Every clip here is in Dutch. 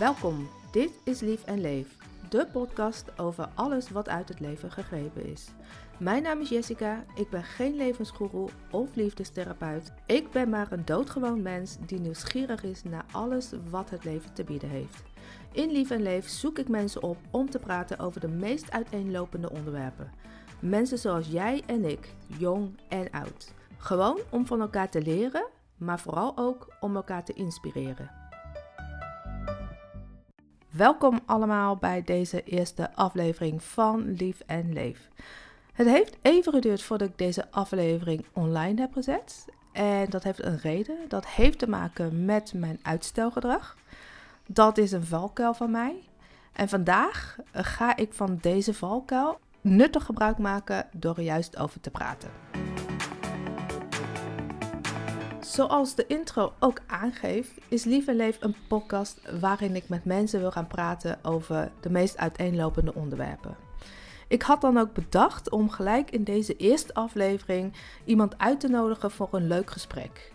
Welkom, dit is Lief en Leef, de podcast over alles wat uit het leven gegrepen is. Mijn naam is Jessica, ik ben geen levensgoeroe of liefdestherapeut. Ik ben maar een doodgewoon mens die nieuwsgierig is naar alles wat het leven te bieden heeft. In Lief en Leef zoek ik mensen op om te praten over de meest uiteenlopende onderwerpen. Mensen zoals jij en ik, jong en oud. Gewoon om van elkaar te leren, maar vooral ook om elkaar te inspireren. Welkom allemaal bij deze eerste aflevering van Lief en Leef. Het heeft even geduurd voordat ik deze aflevering online heb gezet. En dat heeft een reden. Dat heeft te maken met mijn uitstelgedrag. Dat is een valkuil van mij. En vandaag ga ik van deze valkuil nuttig gebruik maken door er juist over te praten. Zoals de intro ook aangeeft, is Lief en Leef een podcast waarin ik met mensen wil gaan praten over de meest uiteenlopende onderwerpen. Ik had dan ook bedacht om gelijk in deze eerste aflevering iemand uit te nodigen voor een leuk gesprek.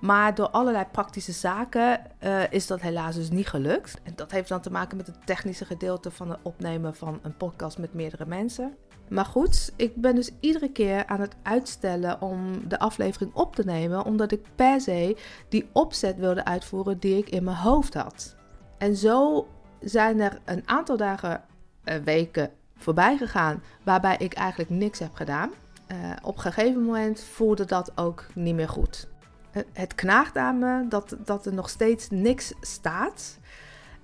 Maar door allerlei praktische zaken uh, is dat helaas dus niet gelukt. En dat heeft dan te maken met het technische gedeelte van het opnemen van een podcast met meerdere mensen. Maar goed, ik ben dus iedere keer aan het uitstellen om de aflevering op te nemen, omdat ik per se die opzet wilde uitvoeren die ik in mijn hoofd had. En zo zijn er een aantal dagen, uh, weken voorbij gegaan waarbij ik eigenlijk niks heb gedaan. Uh, op een gegeven moment voelde dat ook niet meer goed. Het knaagt aan me dat, dat er nog steeds niks staat.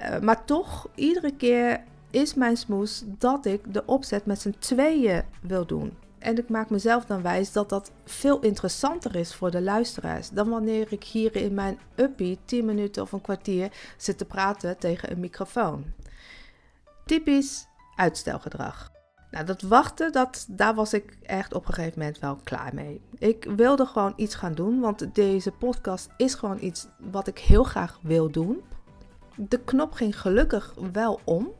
Uh, maar toch, iedere keer is mijn smoes dat ik de opzet met z'n tweeën wil doen. En ik maak mezelf dan wijs dat dat veel interessanter is voor de luisteraars dan wanneer ik hier in mijn uppie 10 minuten of een kwartier zit te praten tegen een microfoon. Typisch uitstelgedrag. Nou, dat wachten, dat, daar was ik echt op een gegeven moment wel klaar mee. Ik wilde gewoon iets gaan doen, want deze podcast is gewoon iets wat ik heel graag wil doen. De knop ging gelukkig wel om.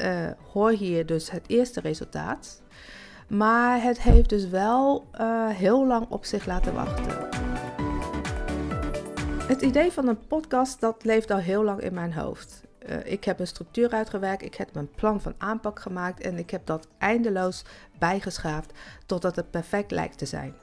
Uh, hoor hier dus het eerste resultaat. Maar het heeft dus wel uh, heel lang op zich laten wachten. Het idee van een podcast dat leeft al heel lang in mijn hoofd. Uh, ik heb een structuur uitgewerkt, ik heb een plan van aanpak gemaakt en ik heb dat eindeloos bijgeschaafd totdat het perfect lijkt te zijn.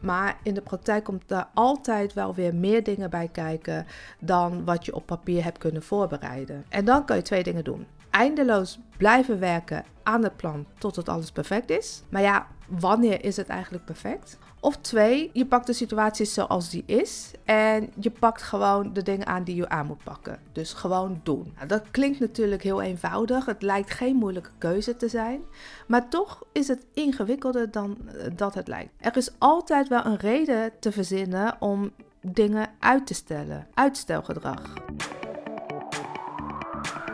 Maar in de praktijk komt er altijd wel weer meer dingen bij kijken dan wat je op papier hebt kunnen voorbereiden. En dan kan je twee dingen doen eindeloos blijven werken aan het plan tot het alles perfect is. Maar ja, wanneer is het eigenlijk perfect? Of twee, je pakt de situatie zoals die is en je pakt gewoon de dingen aan die je aan moet pakken. Dus gewoon doen. Nou, dat klinkt natuurlijk heel eenvoudig. Het lijkt geen moeilijke keuze te zijn. Maar toch is het ingewikkelder dan eh, dat het lijkt. Er is altijd wel een reden te verzinnen om dingen uit te stellen. Uitstelgedrag.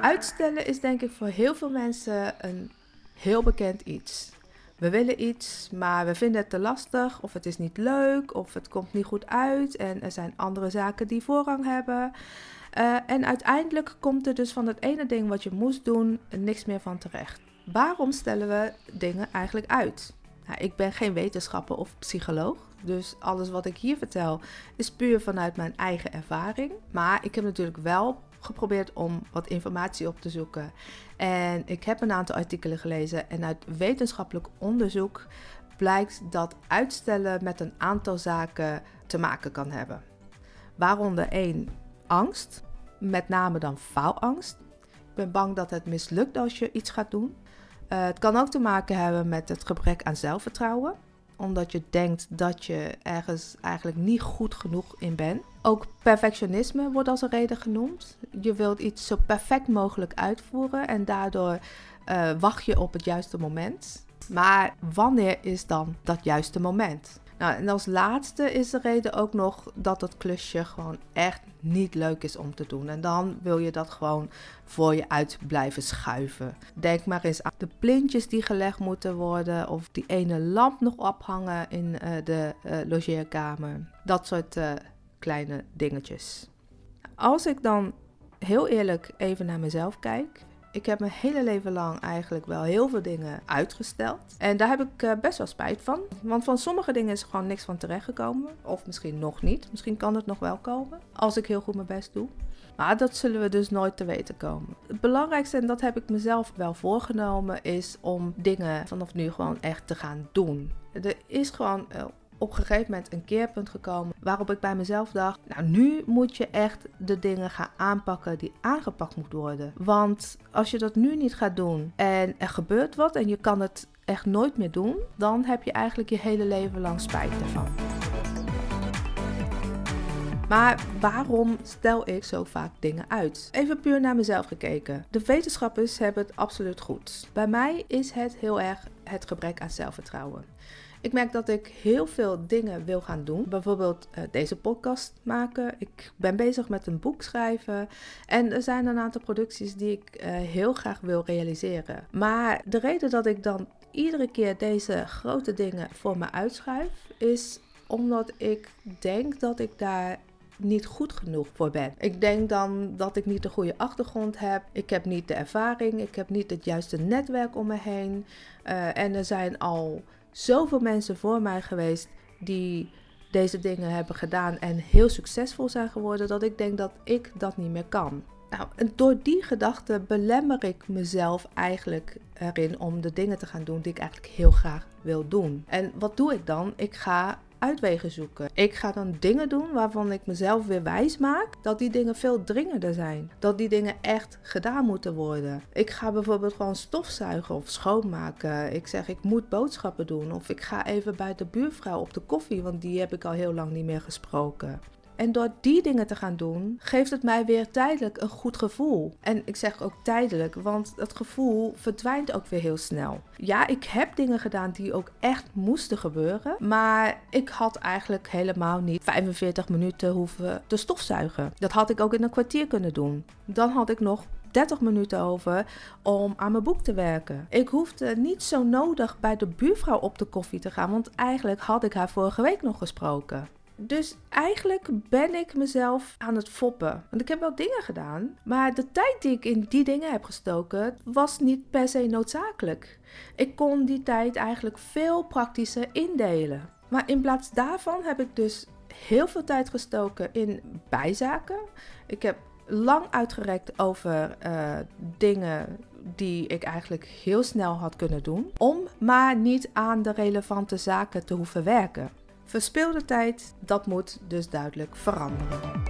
Uitstellen is denk ik voor heel veel mensen een heel bekend iets. We willen iets, maar we vinden het te lastig, of het is niet leuk, of het komt niet goed uit en er zijn andere zaken die voorrang hebben. Uh, en uiteindelijk komt er dus van het ene ding wat je moest doen niks meer van terecht. Waarom stellen we dingen eigenlijk uit? Nou, ik ben geen wetenschapper of psycholoog, dus alles wat ik hier vertel is puur vanuit mijn eigen ervaring. Maar ik heb natuurlijk wel geprobeerd om wat informatie op te zoeken. En ik heb een aantal artikelen gelezen en uit wetenschappelijk onderzoek blijkt dat uitstellen met een aantal zaken te maken kan hebben. Waaronder één angst, met name dan faalangst. Ik ben bang dat het mislukt als je iets gaat doen. Uh, het kan ook te maken hebben met het gebrek aan zelfvertrouwen omdat je denkt dat je ergens eigenlijk niet goed genoeg in bent. Ook perfectionisme wordt als een reden genoemd. Je wilt iets zo perfect mogelijk uitvoeren en daardoor uh, wacht je op het juiste moment. Maar wanneer is dan dat juiste moment? Nou, en als laatste is de reden ook nog dat het klusje gewoon echt niet leuk is om te doen. En dan wil je dat gewoon voor je uit blijven schuiven. Denk maar eens aan de plintjes die gelegd moeten worden. Of die ene lamp nog ophangen in uh, de uh, logeerkamer. Dat soort uh, kleine dingetjes. Als ik dan heel eerlijk even naar mezelf kijk. Ik heb mijn hele leven lang eigenlijk wel heel veel dingen uitgesteld. En daar heb ik eh, best wel spijt van. Want van sommige dingen is gewoon niks van terechtgekomen. Of misschien nog niet. Misschien kan het nog wel komen. Als ik heel goed mijn best doe. Maar dat zullen we dus nooit te weten komen. Het belangrijkste, en dat heb ik mezelf wel voorgenomen, is om dingen vanaf nu gewoon echt te gaan doen. Er is gewoon eh, op een gegeven moment een keerpunt gekomen waarop ik bij mezelf dacht: Nou, nu moet je echt de dingen gaan aanpakken die aangepakt moeten worden. Want als je dat nu niet gaat doen en er gebeurt wat en je kan het echt nooit meer doen, dan heb je eigenlijk je hele leven lang spijt ervan. Maar waarom stel ik zo vaak dingen uit? Even puur naar mezelf gekeken. De wetenschappers hebben het absoluut goed. Bij mij is het heel erg het gebrek aan zelfvertrouwen. Ik merk dat ik heel veel dingen wil gaan doen. Bijvoorbeeld uh, deze podcast maken. Ik ben bezig met een boek schrijven. En er zijn een aantal producties die ik uh, heel graag wil realiseren. Maar de reden dat ik dan iedere keer deze grote dingen voor me uitschuif, is omdat ik denk dat ik daar niet goed genoeg voor ben. Ik denk dan dat ik niet de goede achtergrond heb. Ik heb niet de ervaring. Ik heb niet het juiste netwerk om me heen. Uh, en er zijn al zoveel mensen voor mij geweest die deze dingen hebben gedaan en heel succesvol zijn geworden, dat ik denk dat ik dat niet meer kan. Nou, door die gedachte belemmer ik mezelf eigenlijk erin om de dingen te gaan doen die ik eigenlijk heel graag wil doen. En wat doe ik dan? Ik ga uitwegen zoeken. Ik ga dan dingen doen waarvan ik mezelf weer wijs maak dat die dingen veel dringender zijn. Dat die dingen echt gedaan moeten worden. Ik ga bijvoorbeeld gewoon stofzuigen of schoonmaken. Ik zeg ik moet boodschappen doen. Of ik ga even bij de buurvrouw op de koffie, want die heb ik al heel lang niet meer gesproken. En door die dingen te gaan doen, geeft het mij weer tijdelijk een goed gevoel. En ik zeg ook tijdelijk, want dat gevoel verdwijnt ook weer heel snel. Ja, ik heb dingen gedaan die ook echt moesten gebeuren. Maar ik had eigenlijk helemaal niet 45 minuten hoeven te stofzuigen. Dat had ik ook in een kwartier kunnen doen. Dan had ik nog 30 minuten over om aan mijn boek te werken. Ik hoefde niet zo nodig bij de buurvrouw op de koffie te gaan, want eigenlijk had ik haar vorige week nog gesproken. Dus eigenlijk ben ik mezelf aan het foppen. Want ik heb wel dingen gedaan, maar de tijd die ik in die dingen heb gestoken was niet per se noodzakelijk. Ik kon die tijd eigenlijk veel praktischer indelen. Maar in plaats daarvan heb ik dus heel veel tijd gestoken in bijzaken. Ik heb lang uitgerekt over uh, dingen die ik eigenlijk heel snel had kunnen doen, om maar niet aan de relevante zaken te hoeven werken. Verspilde tijd, dat moet dus duidelijk veranderen.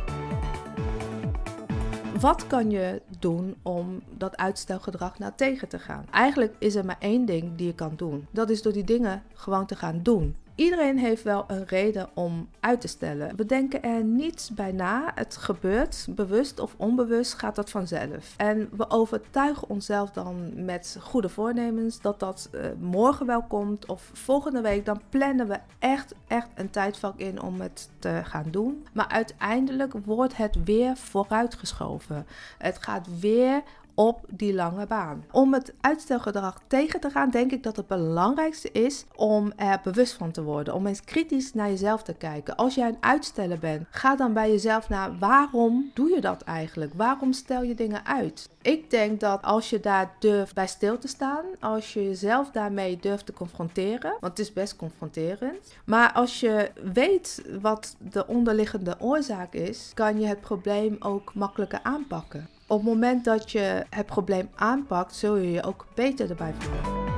Wat kan je doen om dat uitstelgedrag nou tegen te gaan? Eigenlijk is er maar één ding die je kan doen. Dat is door die dingen gewoon te gaan doen. Iedereen heeft wel een reden om uit te stellen. We denken er niets bij na. Het gebeurt, bewust of onbewust gaat dat vanzelf. En we overtuigen onszelf dan met goede voornemens dat dat uh, morgen wel komt of volgende week. Dan plannen we echt, echt een tijdvak in om het te gaan doen. Maar uiteindelijk wordt het weer vooruitgeschoven. Het gaat weer op die lange baan. Om het uitstelgedrag tegen te gaan, denk ik dat het belangrijkste is om er bewust van te worden. Om eens kritisch naar jezelf te kijken. Als jij een uitsteller bent, ga dan bij jezelf naar waarom doe je dat eigenlijk? Waarom stel je dingen uit? Ik denk dat als je daar durft bij stil te staan, als je jezelf daarmee durft te confronteren, want het is best confronterend. Maar als je weet wat de onderliggende oorzaak is, kan je het probleem ook makkelijker aanpakken. Op het moment dat je het probleem aanpakt, zul je je ook beter erbij voelen.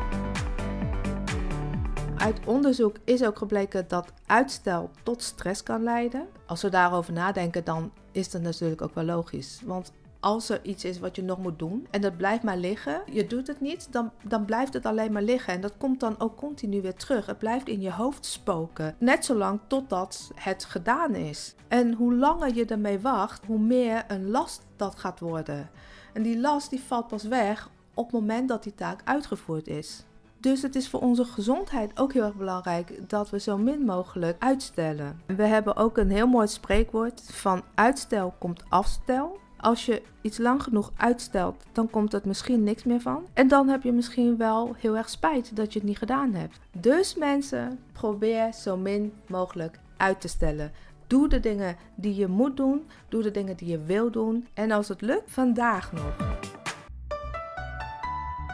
Uit onderzoek is ook gebleken dat uitstel tot stress kan leiden. Als we daarover nadenken, dan is dat natuurlijk ook wel logisch. Want als er iets is wat je nog moet doen en dat blijft maar liggen, je doet het niet, dan, dan blijft het alleen maar liggen. En dat komt dan ook continu weer terug. Het blijft in je hoofd spoken. Net zolang totdat het gedaan is. En hoe langer je ermee wacht, hoe meer een last dat gaat worden. En die last die valt pas weg op het moment dat die taak uitgevoerd is. Dus het is voor onze gezondheid ook heel erg belangrijk dat we zo min mogelijk uitstellen. We hebben ook een heel mooi spreekwoord van uitstel komt afstel. Als je iets lang genoeg uitstelt, dan komt het misschien niks meer van. En dan heb je misschien wel heel erg spijt dat je het niet gedaan hebt. Dus mensen, probeer zo min mogelijk uit te stellen. Doe de dingen die je moet doen. Doe de dingen die je wil doen. En als het lukt, vandaag nog.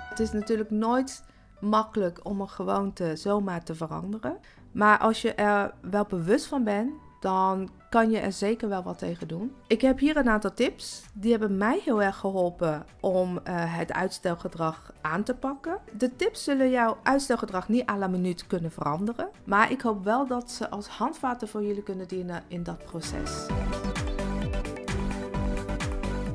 Het is natuurlijk nooit makkelijk om een gewoonte zomaar te veranderen. Maar als je er wel bewust van bent, dan kan je er zeker wel wat tegen doen. Ik heb hier een aantal tips. Die hebben mij heel erg geholpen om uh, het uitstelgedrag aan te pakken. De tips zullen jouw uitstelgedrag niet à la minuut kunnen veranderen. Maar ik hoop wel dat ze als handvaten voor jullie kunnen dienen in dat proces.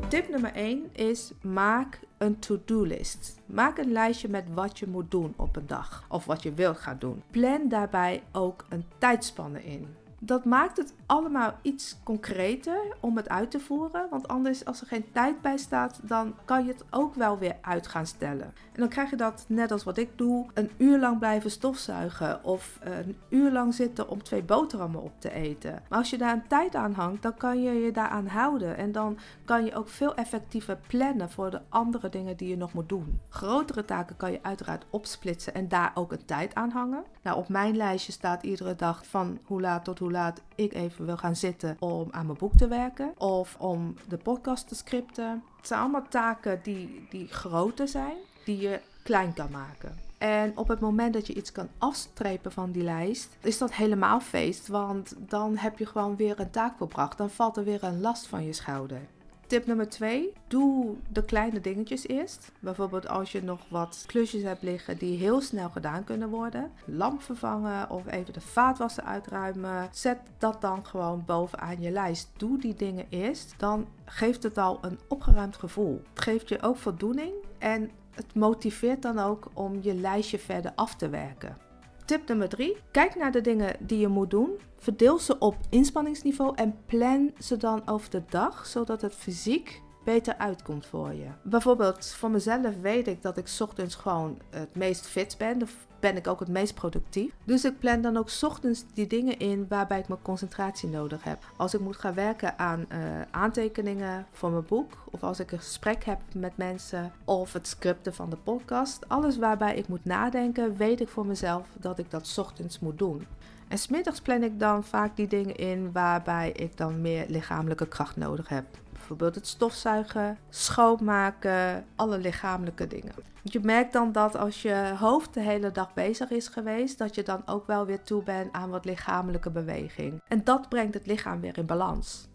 Tip nummer 1 is maak een to-do-list. Maak een lijstje met wat je moet doen op een dag of wat je wilt gaan doen. Plan daarbij ook een tijdspanne in dat maakt het allemaal iets concreter om het uit te voeren. Want anders, als er geen tijd bij staat, dan kan je het ook wel weer uit gaan stellen. En dan krijg je dat, net als wat ik doe, een uur lang blijven stofzuigen. Of een uur lang zitten om twee boterhammen op te eten. Maar als je daar een tijd aan hangt, dan kan je je daaraan houden. En dan kan je ook veel effectiever plannen voor de andere dingen die je nog moet doen. Grotere taken kan je uiteraard opsplitsen en daar ook een tijd aan hangen. Nou, op mijn lijstje staat iedere dag van hoe laat tot hoe laat ik even wil gaan zitten om aan mijn boek te werken. Of om de podcast te scripten. Het zijn allemaal taken die, die groter zijn, die je klein kan maken. En op het moment dat je iets kan afstrepen van die lijst, is dat helemaal feest. Want dan heb je gewoon weer een taak volbracht. Dan valt er weer een last van je schouder. Tip nummer 2. Doe de kleine dingetjes eerst. Bijvoorbeeld als je nog wat klusjes hebt liggen die heel snel gedaan kunnen worden. Lamp vervangen of even de vaatwasser uitruimen. Zet dat dan gewoon bovenaan je lijst. Doe die dingen eerst. Dan geeft het al een opgeruimd gevoel. Het geeft je ook voldoening en het motiveert dan ook om je lijstje verder af te werken. Tip nummer 3. Kijk naar de dingen die je moet doen. Verdeel ze op inspanningsniveau en plan ze dan over de dag, zodat het fysiek beter uitkomt voor je. Bijvoorbeeld voor mezelf weet ik dat ik ochtends gewoon het meest fit ben. Dan ben ik ook het meest productief. Dus ik plan dan ook ochtends die dingen in waarbij ik mijn concentratie nodig heb. Als ik moet gaan werken aan uh, aantekeningen voor mijn boek, of als ik een gesprek heb met mensen, of het scripten van de podcast, alles waarbij ik moet nadenken, weet ik voor mezelf dat ik dat ochtends moet doen. En smiddags plan ik dan vaak die dingen in waarbij ik dan meer lichamelijke kracht nodig heb. Bijvoorbeeld het stofzuigen, schoonmaken, alle lichamelijke dingen. Je merkt dan dat als je hoofd de hele dag bezig is geweest, dat je dan ook wel weer toe bent aan wat lichamelijke beweging. En dat brengt het lichaam weer in balans.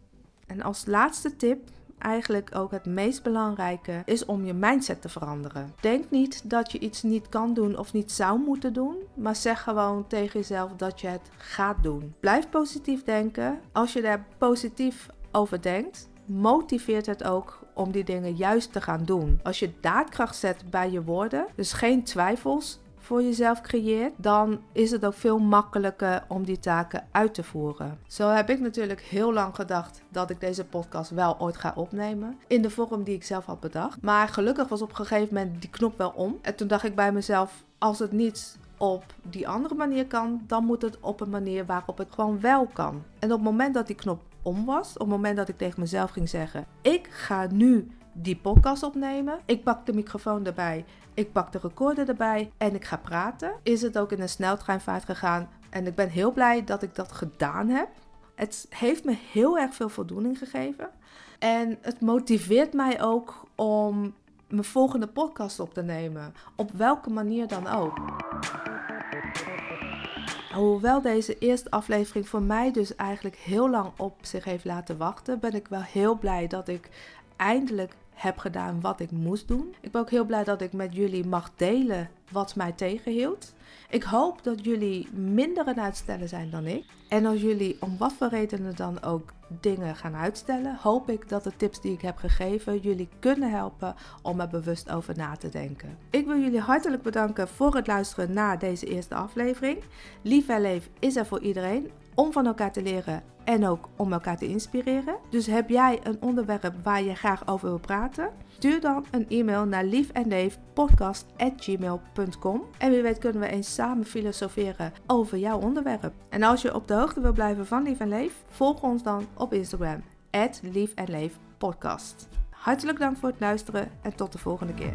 En als laatste tip eigenlijk ook het meest belangrijke is om je mindset te veranderen. Denk niet dat je iets niet kan doen of niet zou moeten doen, maar zeg gewoon tegen jezelf dat je het gaat doen. Blijf positief denken. Als je daar positief over denkt, motiveert het ook om die dingen juist te gaan doen. Als je daadkracht zet bij je woorden, dus geen twijfels, voor jezelf creëert, dan is het ook veel makkelijker om die taken uit te voeren. Zo heb ik natuurlijk heel lang gedacht dat ik deze podcast wel ooit ga opnemen. In de vorm die ik zelf had bedacht. Maar gelukkig was op een gegeven moment die knop wel om. En toen dacht ik bij mezelf: als het niet op die andere manier kan, dan moet het op een manier waarop het gewoon wel kan. En op het moment dat die knop om was, op het moment dat ik tegen mezelf ging zeggen: Ik ga nu die podcast opnemen. Ik pak de microfoon erbij, ik pak de recorder erbij en ik ga praten. Is het ook in een sneltreinvaart gegaan en ik ben heel blij dat ik dat gedaan heb. Het heeft me heel erg veel voldoening gegeven. En het motiveert mij ook om mijn volgende podcast op te nemen. Op welke manier dan ook. Hoewel deze eerste aflevering voor mij dus eigenlijk heel lang op zich heeft laten wachten, ben ik wel heel blij dat ik eindelijk heb gedaan wat ik moest doen. Ik ben ook heel blij dat ik met jullie mag delen wat mij tegenhield. Ik hoop dat jullie minder aan uitstellen zijn dan ik. En als jullie om wat voor redenen dan ook dingen gaan uitstellen, hoop ik dat de tips die ik heb gegeven jullie kunnen helpen om er bewust over na te denken. Ik wil jullie hartelijk bedanken voor het luisteren naar deze eerste aflevering. Lief en leef is er voor iedereen om van elkaar te leren en ook om elkaar te inspireren. Dus heb jij een onderwerp waar je graag over wil praten? Stuur dan een e-mail naar liefenleefpodcast.gmail.com En wie weet kunnen we eens samen filosoferen over jouw onderwerp. En als je op de hoogte wil blijven van Lief en Leef, volg ons dan op Instagram, Lief Podcast. Hartelijk dank voor het luisteren en tot de volgende keer.